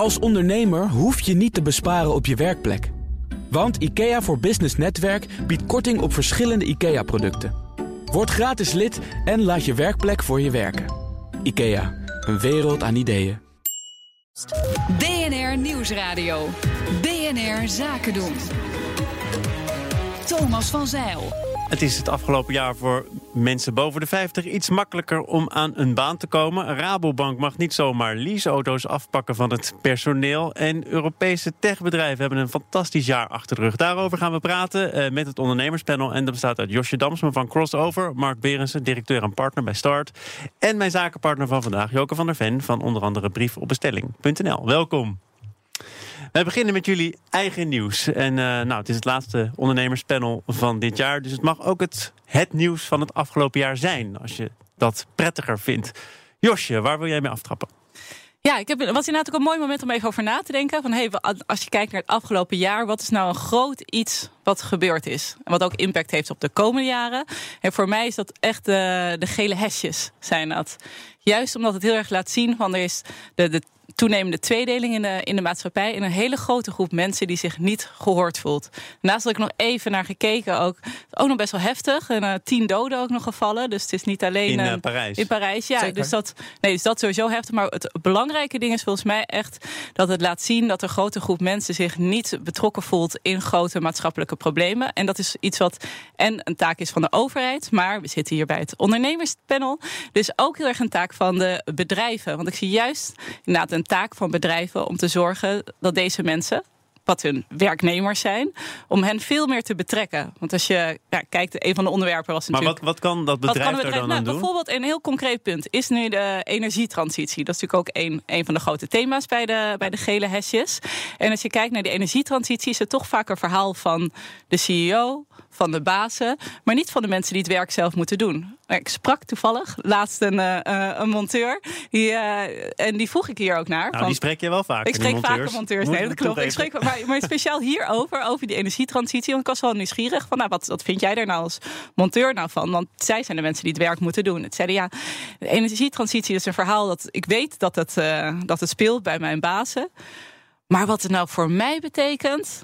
Als ondernemer hoef je niet te besparen op je werkplek. Want IKEA voor Business Netwerk biedt korting op verschillende IKEA-producten. Word gratis lid en laat je werkplek voor je werken. IKEA, een wereld aan ideeën. BNR Nieuwsradio. BNR Zaken doen. Thomas van Zeil. Het is het afgelopen jaar voor mensen boven de 50 iets makkelijker om aan een baan te komen. Rabobank mag niet zomaar leaseauto's afpakken van het personeel. En Europese techbedrijven hebben een fantastisch jaar achter de rug. Daarover gaan we praten uh, met het ondernemerspanel. En dat bestaat uit Josje Damsman van Crossover, Mark Berensen, directeur en partner bij Start. En mijn zakenpartner van vandaag, Joke van der Ven van onder andere briefopbestelling.nl. Welkom. We beginnen met jullie eigen nieuws. En uh, nou, het is het laatste ondernemerspanel van dit jaar. Dus het mag ook het, het nieuws van het afgelopen jaar zijn. Als je dat prettiger vindt. Josje, waar wil jij mee aftrappen? Ja, ik heb, was inderdaad ook een mooi moment om even over na te denken. Van, hey, als je kijkt naar het afgelopen jaar, wat is nou een groot iets wat gebeurd is? En wat ook impact heeft op de komende jaren. En voor mij is dat echt de, de gele hesjes, zijn dat. Juist omdat het heel erg laat zien van er is de, de toenemende tweedeling in de, in de maatschappij. En een hele grote groep mensen die zich niet gehoord voelt. Naast dat ik nog even naar gekeken, ook, ook nog best wel heftig. En uh, tien doden ook nog gevallen. Dus het is niet alleen. In uh, Parijs. In Parijs, ja. Dus dat, nee, dus dat sowieso heftig. Maar het belangrijke ding is volgens mij echt dat het laat zien dat een grote groep mensen zich niet betrokken voelt in grote maatschappelijke problemen. En dat is iets wat en een taak is van de overheid. Maar we zitten hier bij het ondernemerspanel. Dus ook heel erg een taak van de bedrijven. Want ik zie juist inderdaad een taak van bedrijven om te zorgen dat deze mensen wat hun werknemers zijn, om hen veel meer te betrekken. Want als je ja, kijkt, een van de onderwerpen was natuurlijk... Maar wat, wat kan dat bedrijf, kan bedrijf er dan nou, doen? Bijvoorbeeld een heel concreet punt is nu de energietransitie. Dat is natuurlijk ook een, een van de grote thema's bij de, bij de gele hesjes. En als je kijkt naar die energietransitie, is het toch vaak een verhaal van de CEO, van de bazen, maar niet van de mensen die het werk zelf moeten doen. Ik sprak toevallig laatst een, uh, een monteur. Die, uh, en die vroeg ik hier ook naar. Nou, die spreek je wel vaak. Ik spreek vaker monteurs. Nee, dat klopt. Ik spreek, maar, maar speciaal hierover, over die energietransitie. Want ik was wel nieuwsgierig van, nou, wat, wat vind jij daar nou als monteur nou van? Want zij zijn de mensen die het werk moeten doen. Het zeiden ja, de energietransitie is een verhaal dat ik weet dat het, uh, dat het speelt bij mijn bazen. Maar wat het nou voor mij betekent,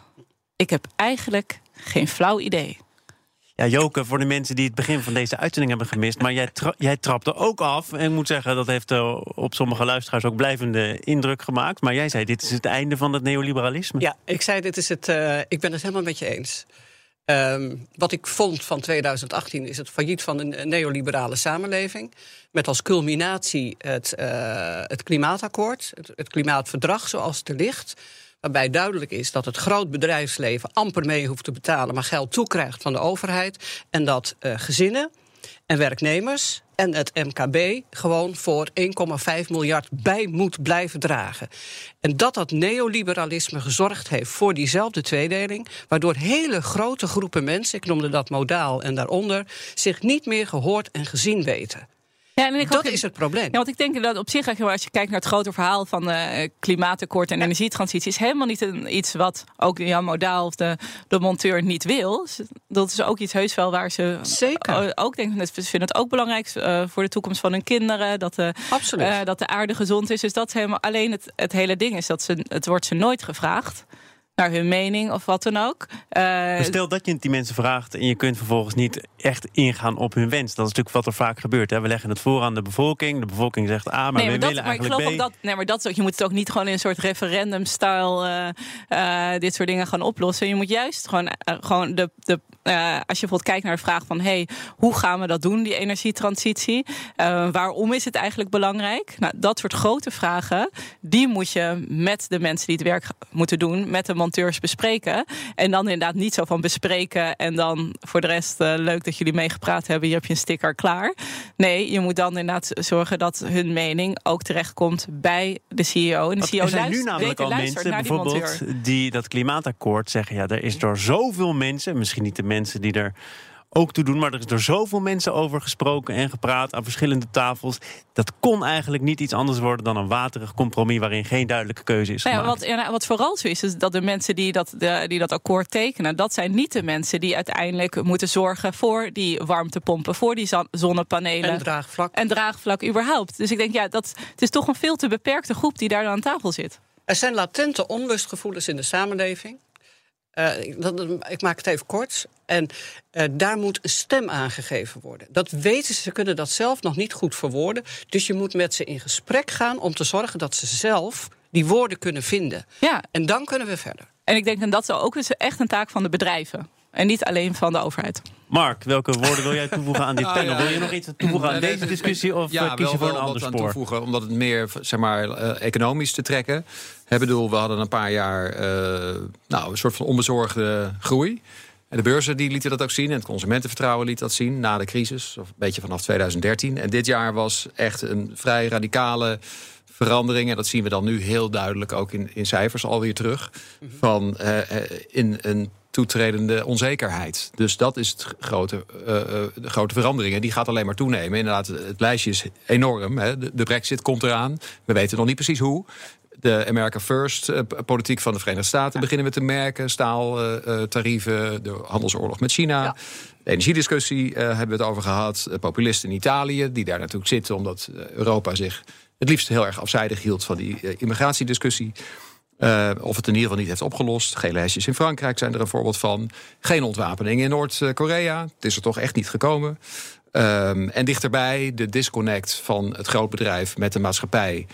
ik heb eigenlijk geen flauw idee. Ja, Joke, voor de mensen die het begin van deze uitzending hebben gemist. Maar jij, jij trapte ook af. En ik moet zeggen, dat heeft uh, op sommige luisteraars ook blijvende indruk gemaakt. Maar jij zei, dit is het einde van het neoliberalisme. Ja, ik zei, dit is het, uh, ik ben het helemaal met je eens. Um, wat ik vond van 2018 is het failliet van een neoliberale samenleving. Met als culminatie het, uh, het klimaatakkoord, het, het klimaatverdrag zoals het er ligt. Waarbij duidelijk is dat het groot bedrijfsleven amper mee hoeft te betalen, maar geld toekrijgt van de overheid. En dat uh, gezinnen en werknemers en het MKB gewoon voor 1,5 miljard bij moet blijven dragen. En dat dat neoliberalisme gezorgd heeft voor diezelfde tweedeling, waardoor hele grote groepen mensen, ik noemde dat modaal en daaronder, zich niet meer gehoord en gezien weten. Ja, en ik dat is het probleem. Ja, want ik denk dat op zich, als je kijkt naar het grote verhaal van uh, klimaatakkoord en ja. energietransitie, is helemaal niet een, iets wat ook Jan Modaal of de, de monteur niet wil. Dat is ook iets heus wel waar ze Zeker. ook denken. Ze vinden het ook belangrijk uh, voor de toekomst van hun kinderen. Dat de, uh, dat de aarde gezond is. Dus dat is helemaal alleen het, het hele ding is dat ze, het wordt ze nooit gevraagd naar hun mening of wat dan ook. Uh, stel dat je die mensen vraagt en je kunt vervolgens niet echt ingaan op hun wens. Dat is natuurlijk wat er vaak gebeurt. Hè. We leggen het voor aan de bevolking. De bevolking zegt A, maar nee, we maar dat, willen maar eigenlijk ik geloof ook dat, nee, maar dat is ook, je moet het ook niet gewoon in een soort referendum-style uh, uh, dit soort dingen gaan oplossen. Je moet juist gewoon, gewoon de, de als je bijvoorbeeld kijkt naar de vraag van hey, hoe gaan we dat doen, die energietransitie? waarom is het eigenlijk belangrijk? Nou, dat soort grote vragen, die moet je met de mensen die het werk moeten doen, met de monteurs bespreken. En dan inderdaad niet zo van bespreken en dan voor de rest uh, leuk dat jullie meegepraat hebben, hier heb je een sticker klaar. Nee, je moet dan inderdaad zorgen dat hun mening ook terechtkomt bij de CEO. En de CEO er zijn nu namelijk al mensen bijvoorbeeld die, die dat klimaatakkoord zeggen, ja, er is door zoveel mensen, misschien niet de mensen die er ook te doen. Maar er is door zoveel mensen over gesproken en gepraat aan verschillende tafels. Dat kon eigenlijk niet iets anders worden dan een waterig compromis waarin geen duidelijke keuze is nou ja, wat, ja, wat, vooral zo is, is dat de mensen die dat, de, die dat akkoord tekenen, dat zijn niet de mensen die uiteindelijk moeten zorgen voor die warmtepompen, voor die zonnepanelen. En draagvlak. En draagvlak überhaupt. Dus ik denk, ja, dat, het is toch een veel te beperkte groep die daar aan tafel zit. Er zijn latente onlustgevoelens in de samenleving. Uh, ik, dat, ik, maak het even kort. En uh, daar moet een stem aangegeven worden. Dat weten ze, ze kunnen dat zelf nog niet goed verwoorden. Dus je moet met ze in gesprek gaan om te zorgen dat ze zelf die woorden kunnen vinden. Ja. En dan kunnen we verder. En ik denk dat dat ook echt een taak van de bedrijven. En niet alleen van de overheid. Mark, welke woorden wil jij toevoegen aan dit ah, panel? Wil je nog iets toevoegen aan deze discussie of ja, kies je voor een ander spoor? toevoegen, omdat het meer zeg maar, uh, economisch te trekken. Ik bedoel, we hadden een paar jaar uh, nou, een soort van onbezorgde groei. En de beurzen die lieten dat ook zien. En het consumentenvertrouwen liet dat zien na de crisis. Of een beetje vanaf 2013. En dit jaar was echt een vrij radicale verandering. En dat zien we dan nu heel duidelijk ook in, in cijfers alweer terug. Mhm. Van uh, in een toetredende onzekerheid. Dus dat is het grote, uh, de grote verandering. En die gaat alleen maar toenemen. Inderdaad, het lijstje is enorm. Hè. De, de brexit komt eraan. We weten nog niet precies hoe. De America First politiek van de Verenigde Staten beginnen we te merken. Staaltarieven, de handelsoorlog met China. De energiediscussie hebben we het over gehad. Populisten in Italië, die daar natuurlijk zitten omdat Europa zich het liefst heel erg afzijdig hield van die immigratiediscussie. Uh, of het in ieder geval niet heeft opgelost. Gele hesjes in Frankrijk zijn er een voorbeeld van. Geen ontwapening in Noord-Korea. Het is er toch echt niet gekomen. Um, en dichterbij de disconnect van het grootbedrijf met de maatschappij.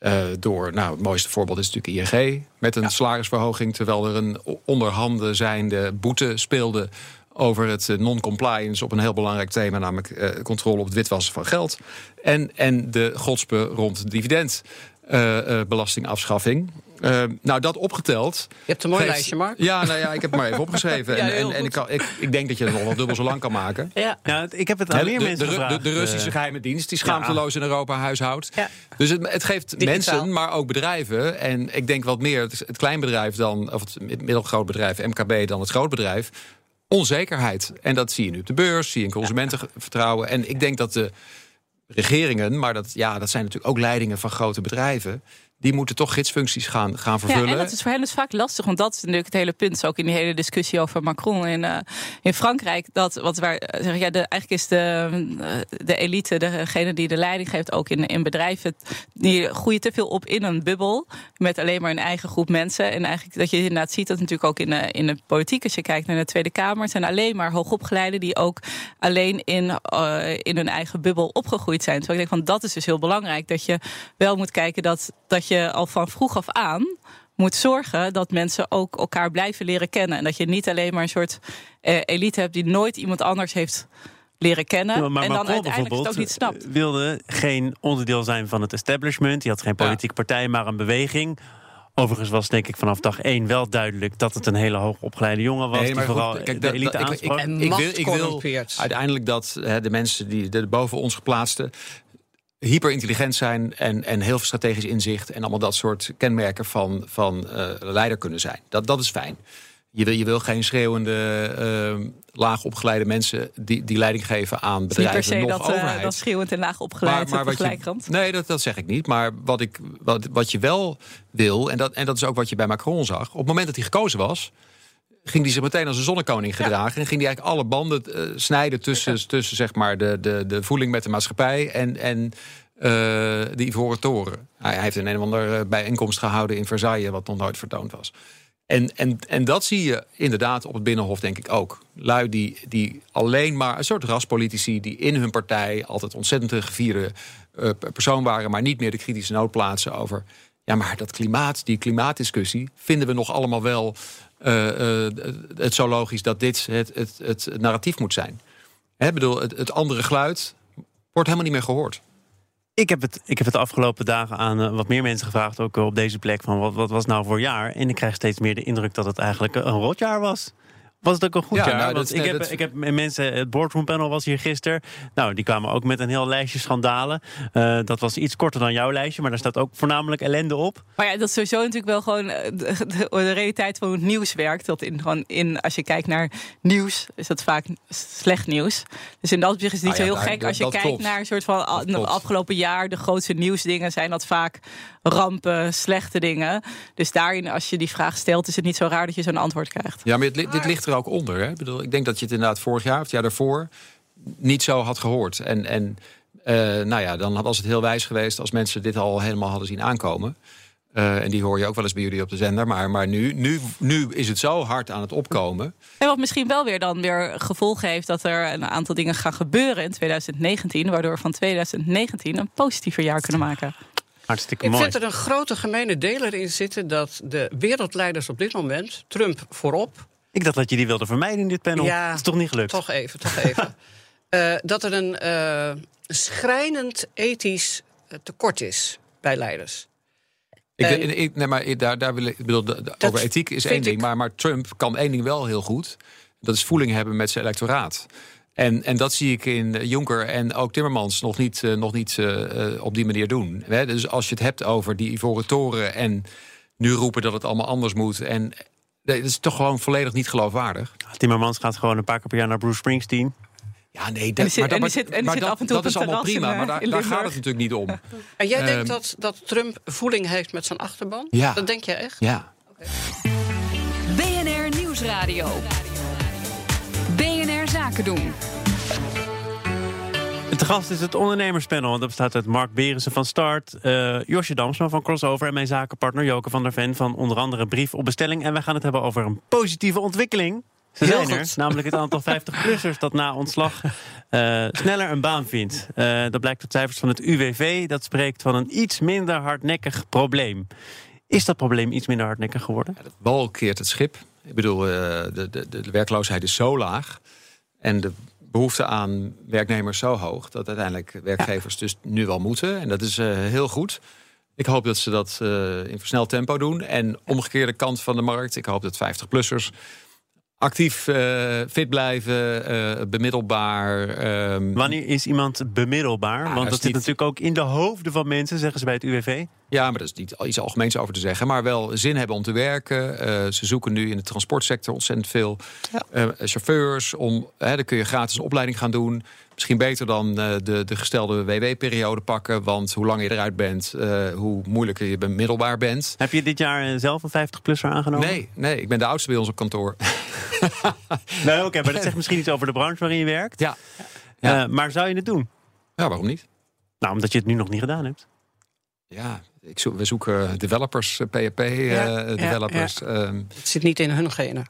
Uh, door, nou, het mooiste voorbeeld is natuurlijk ING. Met een salarisverhoging, terwijl er een onderhanden zijnde boete speelde over het eh, non-compliance op een heel belangrijk thema, namelijk uh, controle op het witwassen van geld. En, en de godspe rond dividendbelastingafschaffing. Uh, nou, dat opgeteld. Je hebt een mooi lijstje, Mark. Ja, nou ja, ik heb het maar even opgeschreven. en, en, en ik, kan, ik, ik, denk dat je het nog wel dubbel zo lang kan maken. Ja. Nou, ik heb het aan meer mensen de, gevraagd. De, de, Russische uh, geheime dienst, die schaamteloos in Europa huishoudt. Ja. Dus het, het geeft Digitaal. mensen, maar ook bedrijven. En ik denk wat meer het, het kleinbedrijf dan, of het middelgroot bedrijf, MKB, dan het grootbedrijf. Onzekerheid. En dat zie je nu op de beurs, zie je in consumentenvertrouwen. En ik denk dat de regeringen, maar dat, ja, dat zijn natuurlijk ook leidingen van grote bedrijven die moeten toch gidsfuncties gaan, gaan vervullen. Ja, en dat is voor hen dus vaak lastig, want dat is natuurlijk het hele punt. Ook in die hele discussie over Macron in, uh, in Frankrijk. Dat, wat waar, eh, zeg, ja, de, eigenlijk is de, uh, de elite, degene die de leiding geeft, ook in, in bedrijven, die groeien te veel op in een bubbel. Met alleen maar een eigen groep mensen. En eigenlijk dat je inderdaad ziet dat natuurlijk ook in de, in de politiek, als je kijkt naar de Tweede Kamer, zijn alleen maar hoogopgeleiden die ook alleen in, uh, in hun eigen bubbel opgegroeid zijn. Dus ik denk van dat is dus heel belangrijk. Dat je wel moet kijken dat, dat je je al van vroeg af aan moet zorgen dat mensen ook elkaar blijven leren kennen. En dat je niet alleen maar een soort eh, elite hebt die nooit iemand anders heeft leren kennen. Ja, maar en dan uiteindelijk het ook niet snapt. wilde geen onderdeel zijn van het establishment. Die had geen politieke partij, maar een beweging. Overigens was denk ik vanaf dag één wel duidelijk dat het een hele hoogopgeleide jongen was. Nee, die vooral kijk, de elite ik, ik, ik, wil, ik wil uiteindelijk dat hè, de mensen die de boven ons geplaatsten hyperintelligent zijn en, en heel veel strategisch inzicht en allemaal dat soort kenmerken van, van uh, leider kunnen zijn. Dat, dat is fijn. Je wil, je wil geen schreeuwende, uh, laag opgeleide mensen die, die leiding geven aan bedrijven. Niet per se nog dat. Uh, dat schreeuwend en laag opgeleid maar, maar je, Nee, dat, dat zeg ik niet. Maar wat, ik, wat, wat je wel wil, en dat, en dat is ook wat je bij Macron zag. Op het moment dat hij gekozen was, ging hij zich meteen als een zonnekoning gedragen. En ging hij eigenlijk alle banden uh, snijden tussen, tussen zeg maar de, de, de voeling met de maatschappij en, en de Ivoren Toren. Hij, heeft een een of ander eh, bijeenkomst gehouden in Versailles, wat nog nooit vertoond was. En, en, en dat zie je inderdaad op het Binnenhof, denk ik ook. Lui die, die alleen maar een soort raspolitici die in hun partij altijd ontzettend gevierde uh, persoon waren, maar niet meer de kritische noot plaatsen over. Ja, maar dat klimaat, die klimaatdiscussie, vinden we nog allemaal wel uh, het zo logisch dat dit het, het, het narratief moet zijn. Hè, bedoel, het, het, andere geluid wordt helemaal niet meer gehoord. Ik heb het, ik heb het de afgelopen dagen aan uh, wat meer mensen gevraagd, ook op deze plek, van wat, wat was nou voor jaar? En ik krijg steeds meer de indruk dat het eigenlijk een rotjaar was. Was het ook een goed ja, jaar? Nou, Want ik, heb, ik heb mensen, het boardroom panel was hier gisteren. Nou, die kwamen ook met een heel lijstje schandalen. Uh, dat was iets korter dan jouw lijstje, maar daar staat ook voornamelijk ellende op. Maar ja, dat is sowieso natuurlijk wel gewoon eh, de, de, de realiteit van hoe het nieuws werkt. Dat in, gewoon in, als je kijkt naar nieuws, is dat vaak slecht nieuws. Dus in dat opzicht is het niet ah, ja, zo heel gek. Als je kijkt klopt. naar een soort van afgelopen jaar, de grootste nieuwsdingen zijn dat vaak rampen, slechte dingen. Dus daarin, als je die vraag stelt, is het niet zo raar dat je zo'n antwoord krijgt. Ja, maar dit, dit ligt er ook onder. Hè? Ik, bedoel, ik denk dat je het inderdaad vorig jaar of het jaar daarvoor niet zo had gehoord. En, en uh, nou ja, dan was het heel wijs geweest als mensen dit al helemaal hadden zien aankomen. Eh, en die hoor je ook wel eens bij jullie op de zender. Maar, maar nu, nu, nu is het zo hard aan het opkomen. En wat misschien wel weer dan weer gevolgen heeft dat er een aantal dingen gaan gebeuren in 2019, waardoor we van 2019 een positiever jaar kunnen maken. Hartstikke Ik mooi. vind er een grote gemene deler in zitten dat de wereldleiders op dit moment, Trump voorop, Ik dacht dat je die wilde vermijden in dit panel. Ja, dat is toch niet gelukt? toch even, toch even, eh, dat er een eh, schrijnend ethisch eh, tekort is bij leiders. Ik, En- ik, nee, maar daar, daar wil ik, ik bedoel, over ethiek is één ding. Maar, maar Trump kan één ding wel heel goed. Dat is voeling hebben met zijn electoraat. En, en dat zie ik in Juncker en ook Timmermans nog niet, nog niet op die manier doen. Hè? Dus als je het hebt over die ivoren toren en nu roepen dat het allemaal anders moet. En dat is toch gewoon volledig niet geloofwaardig. Timmermans gaat gewoon een paar keer per jaar naar Bruce Springsteen. Ja, nee, die zit- maar- zit- en die maar zit dat, af en toe dat op is allemaal prima. in, maar daar, gaat het natuurlijk niet om. En jij Ehm, denkt dat, dat Trump voeling heeft met zijn achterban? Ja. Dat denk je echt? Ja. BNR Nieuwsradio. BNR Zaken doen. Te gast is het ondernemerspanel. Want dat bestaat uit Mark Berensen van Start, eh, Josje Damsman van Crossover... en mijn zakenpartner Joke van der Ven van onder andere Brief op Bestelling. En wij gaan het hebben over een positieve ontwikkeling. Ze zijn er, namelijk het aantal 50-plussers dat na ontslag eh, sneller een baan vindt. Eh, dat blijkt uit cijfers van het UWV. Dat spreekt van een iets minder hardnekkig probleem. Is dat probleem iets minder hardnekkig geworden? wal keert het schip. Ik bedoel, eh, de, de, de werkloosheid is zo laag. En de behoefte aan werknemers zo hoog. dat uiteindelijk werkgevers dus nu wel moeten. En dat is eh, heel goed. Ik hoop dat ze dat eh, in versneld tempo doen. En omgekeerde kant van de markt. Ik hoop dat 50-plussers actief eh, fit blijven, eh, bemiddelbaar. ehm, Wanneer is iemand bemiddelbaar? Want dat zit niet- natuurlijk ook in de hoofden van mensen, zeggen ze bij het UWV. Ja, maar dat is niet iets algemeens over te zeggen. Maar wel zin hebben om te werken. Eh, ze zoeken nu in de transportsector ontzettend veel eh, chauffeurs. Om, hè, dan kun je gratis een opleiding gaan doen. Misschien beter dan eh, de, de gestelde WW-periode pakken. Want hoe langer je eruit bent, eh, hoe moeilijker je bemiddelbaar bent. Heb je dit jaar eh, zelf een 50-plusser aangenomen? Nee, nee, ik ben de oudste bij ons op kantoor. Nee, oké, maar dat zegt misschien iets over de branche waarin je werkt. Ja, Ja. Eh, maar zou je het doen? ja waarom niet? Nou, omdat je het nu nog niet gedaan hebt. Ja, ik zoek, we zoeken developers, eh, PHP Ja, eh, ja, developers. Ehm, Het zit niet in hun genen.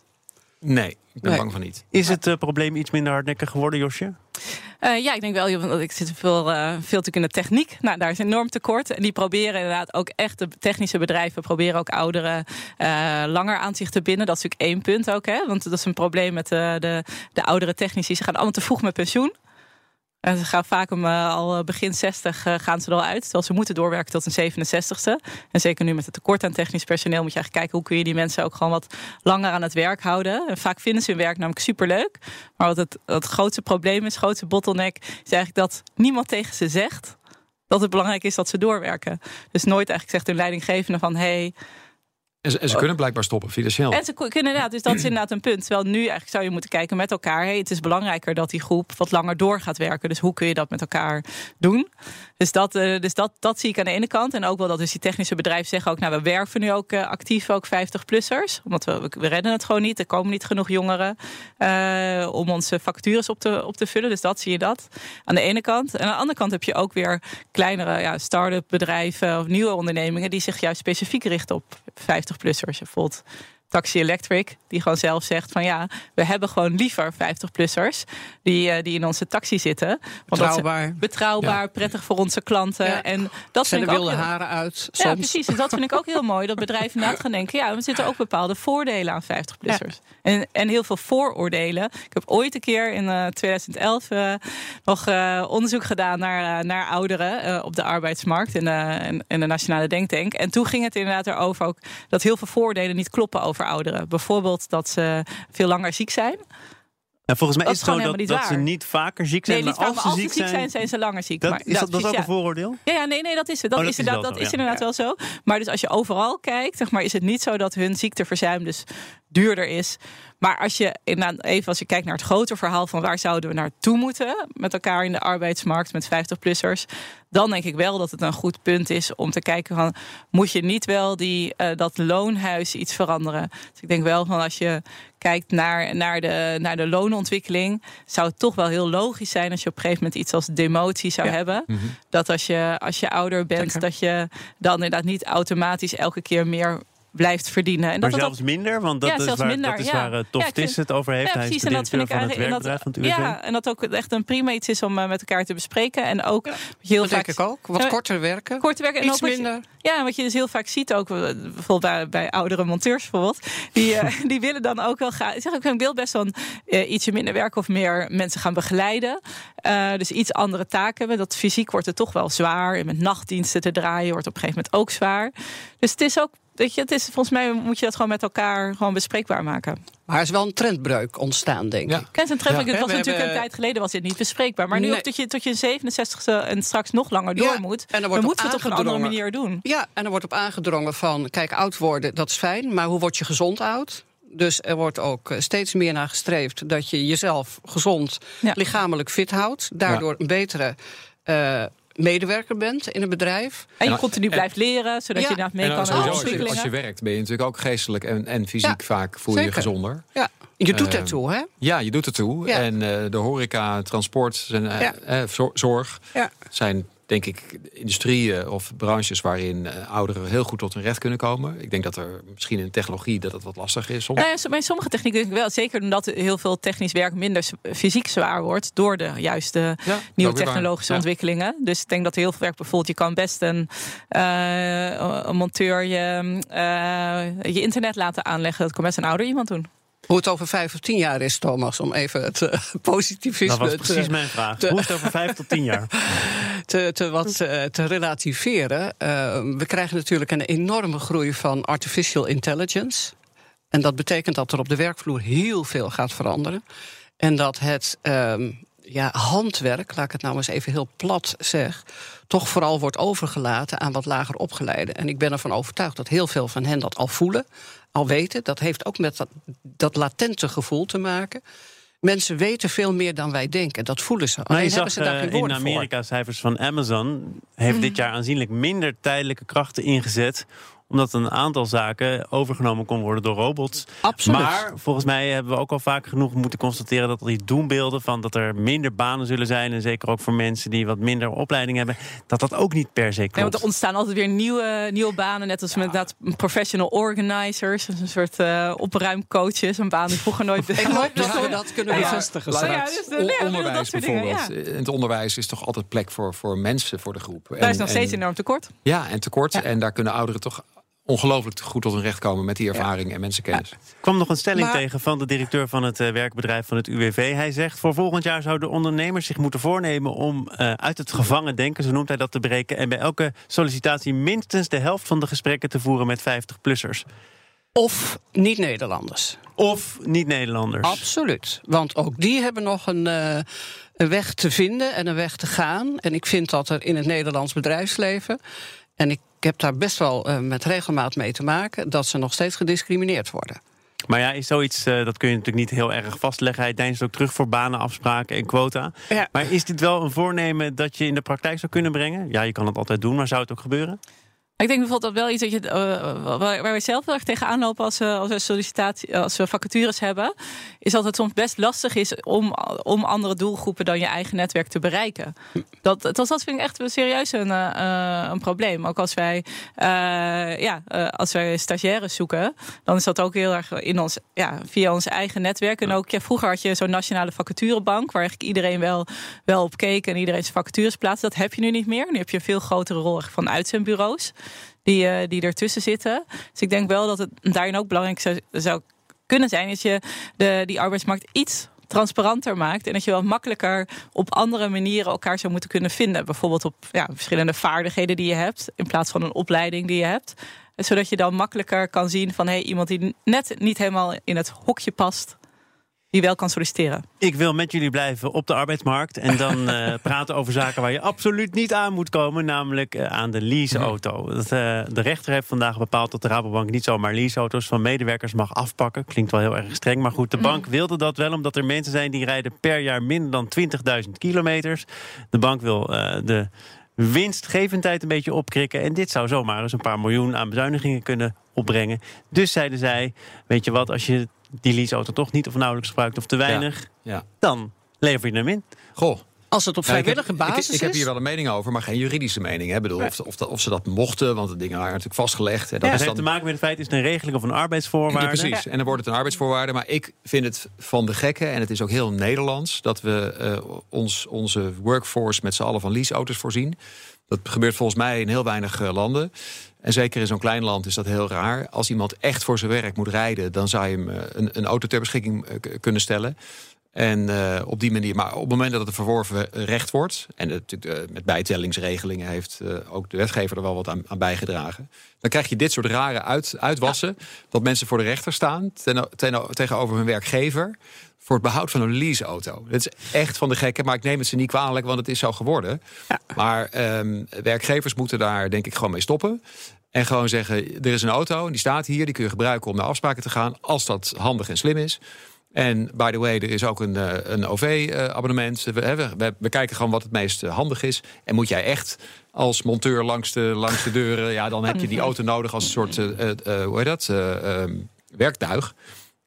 nee, ik ben Nee. bang van niet. Is het probleem iets minder hardnekkig geworden, Josje? Eh, ja, ik denk wel, want ik zit veel, eh, veel natuurlijk in de techniek. Nou, daar is enorm tekort. En die proberen inderdaad ook echt, de technische bedrijven proberen ook ouderen eh, langer aan zich te binden. Dat is natuurlijk één punt ook, hè? want dat is een probleem met de, de oudere technici. Ze gaan allemaal te vroeg met pensioen. En ze gaan vaak om eh, al begin 60 eh, gaan ze er al uit. Terwijl ze moeten doorwerken tot een 67ste. En zeker nu met het tekort aan technisch personeel moet je eigenlijk kijken hoe kun je die mensen ook gewoon wat langer aan het werk houden. En vaak vinden ze hun werk namelijk superleuk. Maar wat het, het grootste probleem is, grootste bottleneck, is eigenlijk dat niemand tegen ze zegt dat het belangrijk is dat ze doorwerken. Dus nooit eigenlijk zegt hun leidinggevende van hey, En ze, en ze kunnen blijkbaar stoppen, financieel. en ze kunnen inderdaad, dus dat is inderdaad een punt. Terwijl nu eigenlijk zou je moeten kijken met elkaar. Hey, het is belangrijker dat die groep wat langer door gaat werken. Dus hoe kun je dat met elkaar doen? Dus, dat, eh, dus dat, dat zie ik aan de ene kant. En ook wel dat dus die technische bedrijven zeggen ook... nou, we werven nu ook eh, actief ook 50-plussers. Omdat we, we redden het gewoon niet. Er komen niet genoeg jongeren eh, om onze vacatures op te, op te vullen. Dus dat zie je dat aan de ene kant. En aan de andere kant heb je ook weer kleinere ja, start-up bedrijven... of nieuwe ondernemingen die zich juist specifiek richten op 50-plussers. Bijvoorbeeld Taxi Electric, die gewoon zelf zegt van ja, we hebben gewoon liever 50-plussers die, eh, die in onze taxi zitten. Want dat is Betrouwbaar. betrouwbaar, prettig voor onze klanten. Ja. En dat Zijn vind ook wilde heel- haren uit ja, soms. precies. En dat vind ik ook heel mooi. Dat bedrijven inderdaad gaan denken... ja, er zitten ook bepaalde voordelen aan 50-plussers. En, en heel veel vooroordelen. Ik heb ooit een keer in eh, 2011 eh, nog eh, onderzoek gedaan... naar, naar ouderen op de arbeidsmarkt in de, in, de Nationale Denktank. En toen ging het inderdaad erover ook... dat heel veel vooroordelen niet kloppen over ouderen. Bijvoorbeeld dat ze veel langer ziek zijn. En volgens mij Dat is het gewoon dat, dat ze niet vaker ziek zijn, Nee, maar vaak, als maar ze als ziek ze ziek zijn, zijn ze langer ziek. Dat, Maar- is dat, dat is ook een vooroordeel? Ja, ja, nee, nee, dat is het. Dat, Oh, dat is, inderdaad, wel dat zo, is inderdaad wel zo. Maar dus als je overal kijkt, zeg maar, is het niet zo dat hun ziekteverzuim dus duurder is. Maar als je even als je kijkt naar het grote verhaal van waar zouden we naartoe moeten met elkaar in de arbeidsmarkt met 50-plussers, dan denk ik wel dat het een goed punt is om te kijken van moet je niet wel die, eh, dat loonhuis iets veranderen. Dus ik denk wel van als je kijkt naar, naar, de, naar de loonontwikkeling, zou het toch wel heel logisch zijn als je op een gegeven moment iets als demotie zou hebben. Dat als je, als je ouder bent, Zeker. dat je dan inderdaad niet automatisch elke keer meer blijft verdienen. En Maar dat dat zelfs minder, want dat Ja, is waar, minder, dat is ja. waar eh, Tof Ja, vind- het over heeft. Ja, Hij is precies. de En dat vind ik het van. Ja, en dat ook echt een prima iets is om eh, met elkaar te bespreken. En ook heel Dat vaak denk ik ook. Wat korter werken. kort werken en Iets ook je- minder. ja, wat je dus heel vaak ziet ook, eh, bijvoorbeeld bij, bij oudere monteurs bijvoorbeeld, die, eh, die willen dan ook wel. Ik zeg ook, ik wil best wel eh, ietsje minder werken of meer mensen gaan begeleiden. Eh, dus iets andere taken hebben. Dat fysiek wordt het toch wel zwaar. En met nachtdiensten te draaien wordt op een gegeven moment ook zwaar. Dus het is ook, weet je, het is volgens mij moet je dat gewoon met elkaar gewoon bespreekbaar maken. Maar er is wel een trendbreuk ontstaan, denk Ja. ik. Ken een treffelijk, Ja. het was We natuurlijk hebben- een tijd geleden was dit niet bespreekbaar. Maar nu Nee. ook tot je, tot je 67ste en straks nog langer door Ja, moet. en dan wordt moeten we het op een andere manier doen. Ja, en er wordt op aangedrongen van, kijk, oud worden, dat is fijn, maar hoe word je gezond oud? Dus er wordt ook eh, steeds meer naar gestreefd dat je jezelf gezond, Ja. lichamelijk fit houdt. Daardoor een betere eh, medewerker bent in een bedrijf. En je continu en- blijft leren, zodat Ja. je inderdaad mee En kan sowieso, als, je, als je werkt ben je natuurlijk ook geestelijk en, en fysiek Ja, vaak voel je je gezonder. Ja, je doet Eh, ertoe, hè? Ja, je doet het toe. Ja. En eh, de horeca, transport en eh, Ja. eh, zor- zorg Ja. zijn denk ik industrieën of branches waarin eh, ouderen heel goed tot hun recht kunnen komen. Ik denk dat er misschien in technologie dat het wat lastig is soms. Nou ja, bij sommige technieken denk ik wel. Zeker omdat heel veel technisch werk minder fysiek zwaar wordt. Door de juiste Ja, nieuwe technologische Ja. ontwikkelingen. Dus ik denk dat heel veel werk bijvoorbeeld. Je kan best een, eh, een monteur je, eh, je internet laten aanleggen. Dat kan best een ouder iemand doen. Hoe het over vijf of tien jaar is, Thomas, om even het eh, positivisme Dat was te- precies mijn vraag. te- Hoe het over vijf tot tien jaar? te, te, wat, eh, te relativeren. Eh, we krijgen natuurlijk een enorme groei van artificial intelligence. En dat betekent dat er op de werkvloer heel veel gaat veranderen. En dat het ehm, ja, handwerk, laat ik het nou eens even heel plat zeg, toch vooral wordt overgelaten aan wat lager opgeleiden. En ik ben ervan overtuigd dat heel veel van hen dat al voelen, al weten. Dat heeft ook met dat, dat latente gevoel te maken. Mensen weten veel meer dan wij denken. Dat voelen ze. Alleen hebben zag ze daar eh, geen in woorden voor. Amerika cijfers van Amazon... heeft dit jaar aanzienlijk minder tijdelijke krachten ingezet... omdat een aantal zaken overgenomen kon worden door robots. Absoluut. Maar volgens mij hebben we ook al vaak genoeg moeten constateren... dat die doembeelden van dat er minder banen zullen zijn... en zeker ook voor mensen die wat minder opleiding hebben... dat dat ook niet per se klopt. want er ontstaan altijd weer nieuwe, nieuwe banen. Net als met dat professional organizers. Een soort eh opruimcoaches. Een baan die vroeger nooit Ik hoop dat we dat kunnen Ja, ja. bevestigen Ja, dus de- O- ja, dat onderwijs dingen, bijvoorbeeld. ja. In het onderwijs is toch altijd plek voor, voor mensen voor de groep. Daar En- is nog en- steeds enorm tekort. Ja, en tekort. Ja. En daar kunnen ouderen toch ongelooflijk goed tot hun recht komen met die ervaring en mensenkennis. Ik kwam nog een stelling Maar- tegen van de directeur van het eh, werkbedrijf van het UWV. Hij zegt: voor volgend jaar zouden ondernemers zich moeten voornemen om eh, uit het gevangen denken, zo noemt hij dat, te breken. En bij elke sollicitatie minstens de helft van de gesprekken te voeren met 50-plussers. Of niet-Nederlanders. Of niet-Nederlanders. Absoluut. Want ook die hebben nog een, eh, een weg te vinden en een weg te gaan. En ik vind dat er in het Nederlands bedrijfsleven. En ik heb daar best wel eh, met regelmaat mee te maken. dat ze nog steeds gediscrimineerd worden. Maar ja, is zoiets, eh, dat kun je natuurlijk niet heel erg vastleggen. Hij deinst ook terug voor banenafspraken en quota. Ja. Maar is dit wel een voornemen dat je in de praktijk zou kunnen brengen? Ja, je kan het altijd doen, maar zou het ook gebeuren? Ik denk bijvoorbeeld dat wel iets dat je, eh, waar, waar wij zelf wel erg tegenaan lopen als we, als we sollicitatie, als we vacatures hebben, is dat het soms best lastig is om, om andere doelgroepen dan je eigen netwerk te bereiken. Dat, dat, dat vind ik echt serieus een, eh, een probleem. Ook als wij, eh, ja, eh, als wij stagiaires zoeken, dan is dat ook heel erg in ons, ja, via ons eigen netwerk. En ook ja, vroeger had je zo'n nationale vacaturebank, waar eigenlijk iedereen wel, wel op keek en iedereen zijn vacatures plaatste. Dat heb je nu niet meer. Nu heb je een veel grotere rol van uitzendbureaus die, eh, die ertussen zitten. Dus ik denk wel dat het daarin ook belangrijk zou, kunnen zijn... dat je de, die arbeidsmarkt iets transparanter maakt... en dat je wel makkelijker op andere manieren elkaar zou moeten kunnen vinden. Bijvoorbeeld op ja, verschillende vaardigheden die je hebt... in plaats van een opleiding die je hebt. Zodat je dan makkelijker kan zien van... hey, iemand die net niet helemaal in het hokje past... wie wel kan solliciteren. Ik wil met jullie blijven op de arbeidsmarkt. En dan uh, praten over zaken waar je absoluut niet aan moet komen. Namelijk uh, aan de leaseauto. Dat, uh, de rechter heeft vandaag bepaald dat de Rabobank niet zomaar leaseauto's van medewerkers mag afpakken. Klinkt wel heel erg streng. Maar goed, de bank wilde dat wel omdat er mensen zijn die rijden per jaar minder dan 20.000 kilometers. De bank wil de winstgevendheid een beetje opkrikken. En dit zou zomaar eens een paar miljoen aan bezuinigingen kunnen opbrengen. Dus zeiden zij, weet je wat, als je die leaseauto toch niet of nauwelijks gebruikt of te weinig, Ja. dan lever je hem in. Goh. Als het op Ja, heb- vrijwillige basis ik, ik, heb is. hier wel een mening over, maar geen juridische mening. Hè. Ik bedoel, of, of, dat- of ze dat mochten, want de dingen waren natuurlijk vastgelegd. Hè. Dat Dat is heeft dan te maken met het feit, is het een regeling of een arbeidsvoorwaarde? Ja, precies. En dan wordt het een arbeidsvoorwaarde. Maar ik vind het van de gekken, en het is ook heel Nederlands, dat we eh, ons, onze workforce met z'n allen van leaseauto's voorzien. Dat gebeurt volgens mij in heel weinig eh, landen. En zeker in zo'n klein land is dat heel raar. Als iemand echt voor zijn werk moet rijden, dan zou je hem eh, een, een auto ter beschikking eh, kunnen stellen. En eh, op die manier, maar op het moment dat het een verworven recht wordt, en natuurlijk, eh, met bijtellingsregelingen heeft eh, ook de wetgever er wel wat aan, aan bijgedragen, dan krijg je dit soort rare uit, uitwassen. Dat mensen voor de rechter staan ten, ten- tegenover hun werkgever voor het behoud van een leaseauto. Dat is echt van de gekken, maar ik neem het ze niet kwalijk, want het is zo geworden. Maar ehm, werkgevers moeten daar denk ik gewoon mee stoppen. En gewoon zeggen, er is een auto en die staat hier, die kun je gebruiken om naar afspraken te gaan, als dat handig en slim is. En by the way, er is ook een, eh, een OV-abonnement. We, hè, we, we kijken gewoon wat het meest eh, handig is. En moet jij echt als monteur langs de, langs de deuren... ja, dan heb je die auto nodig als een soort, eh, eh, eh, hoe heet dat, Eh, ehm, werktuig.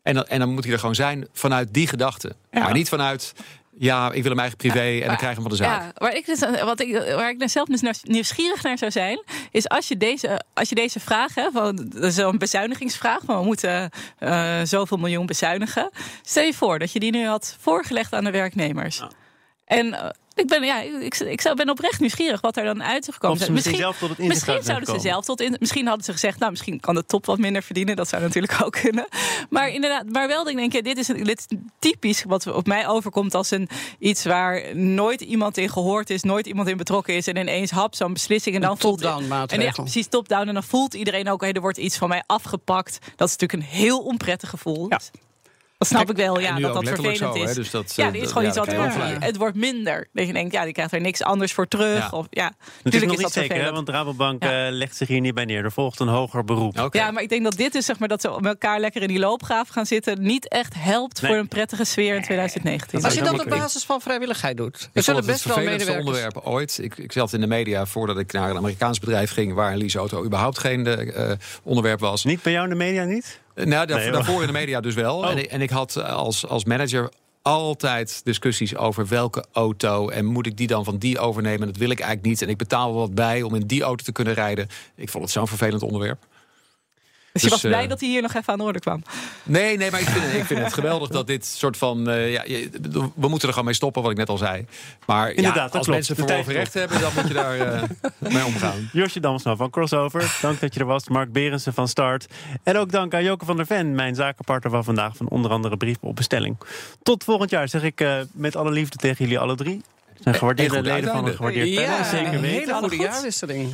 En dan, en dan moet hij er gewoon zijn vanuit die gedachte. Maar niet vanuit, ja, ik wil hem eigen privé en dan krijg je hem van de zaak. Ja, waar ik, dus, wat ik, waar ik nou zelf dus nieuwsgierig naar zou zijn, is als je deze, als je deze vraag, hè, van, dat is een bezuinigingsvraag, van we moeten eh, zoveel miljoen bezuinigen. Stel je voor dat je die nu had voorgelegd aan de werknemers. En eh, ik ben, ja, ik, ik zou- ben oprecht nieuwsgierig wat er dan uit zou gekomen ze misschien zelf tot het inzicht Misschien zouden ze komen. zelf tot in. Misschien hadden ze gezegd, nou, misschien kan de top wat minder verdienen. Dat zou natuurlijk ook kunnen. Maar inderdaad, maar wel denk ik, ja, dit is, een- dit is typisch wat op mij overkomt als een iets waar nooit iemand in gehoord is, nooit iemand in betrokken is en ineens hap zo'n beslissing en dan voelt en ja, precies top-down en dan voelt iedereen ook, hé, er wordt iets van mij afgepakt. Dat is natuurlijk een heel onprettig gevoel. Ja. Dat snap ik wel, ja, dat dat vervelend zo, hè, is. dus dat, ja, eh, is gewoon ja, iets wat het wordt minder. Dat je denkt, ja, die krijgt er niks anders voor terug. Ja. Of, ja, Het is natuurlijk nog is niet dat zeker, hè, want Rabobank Ja. eh, legt zich hier niet bij neer. Er volgt een hoger beroep. Ja, maar ik denk dat dit is zeg maar dat ze met elkaar lekker in die loopgraaf gaan zitten. Niet echt helpt Nee. voor een prettige sfeer in 2019. Als je dat op basis van vrijwilligheid doet. Er zullen best wel medewerkers. onderwerp ooit. Ik, ik zat in de media voordat ik naar een Amerikaans bedrijf ging... waar een leaseauto überhaupt geen eh, onderwerp was. Niet bij jou in de media niet? Nou, Nee, daarvoor in de media dus wel. Oh. En, ik- en ik had eh, als, als manager altijd discussies over welke auto... en moet ik die dan van die overnemen? Dat wil ik eigenlijk niet. En ik betaal wel wat bij om in die auto te kunnen rijden. Ik vond het zo'n vervelend onderwerp. Dus je dus, was blij eh, dat hij hier nog even aan de orde kwam. Nee, nee, maar ik vind, ik vind het geweldig dat dit soort van... eh, ja, je- we moeten er gewoon mee stoppen, wat ik net al zei. Maar Inderdaad, ja, als klopt. mensen verworven recht hebben... dan moet je daar eh, mee omgaan. Josje Damsma van Crossover, dank dat je er was. Mark Berensen van Start. En ook dank aan Joke van der Ven, mijn zakenpartner van vandaag... van onder andere Brief op Bestelling. Tot volgend jaar zeg ik eh, met alle liefde tegen jullie alle drie. Zijn gewaardeerde leden van een uiteinde. gewaardeerd panel, Ja, zeker een weten. hele goede goed? jaarwisseling.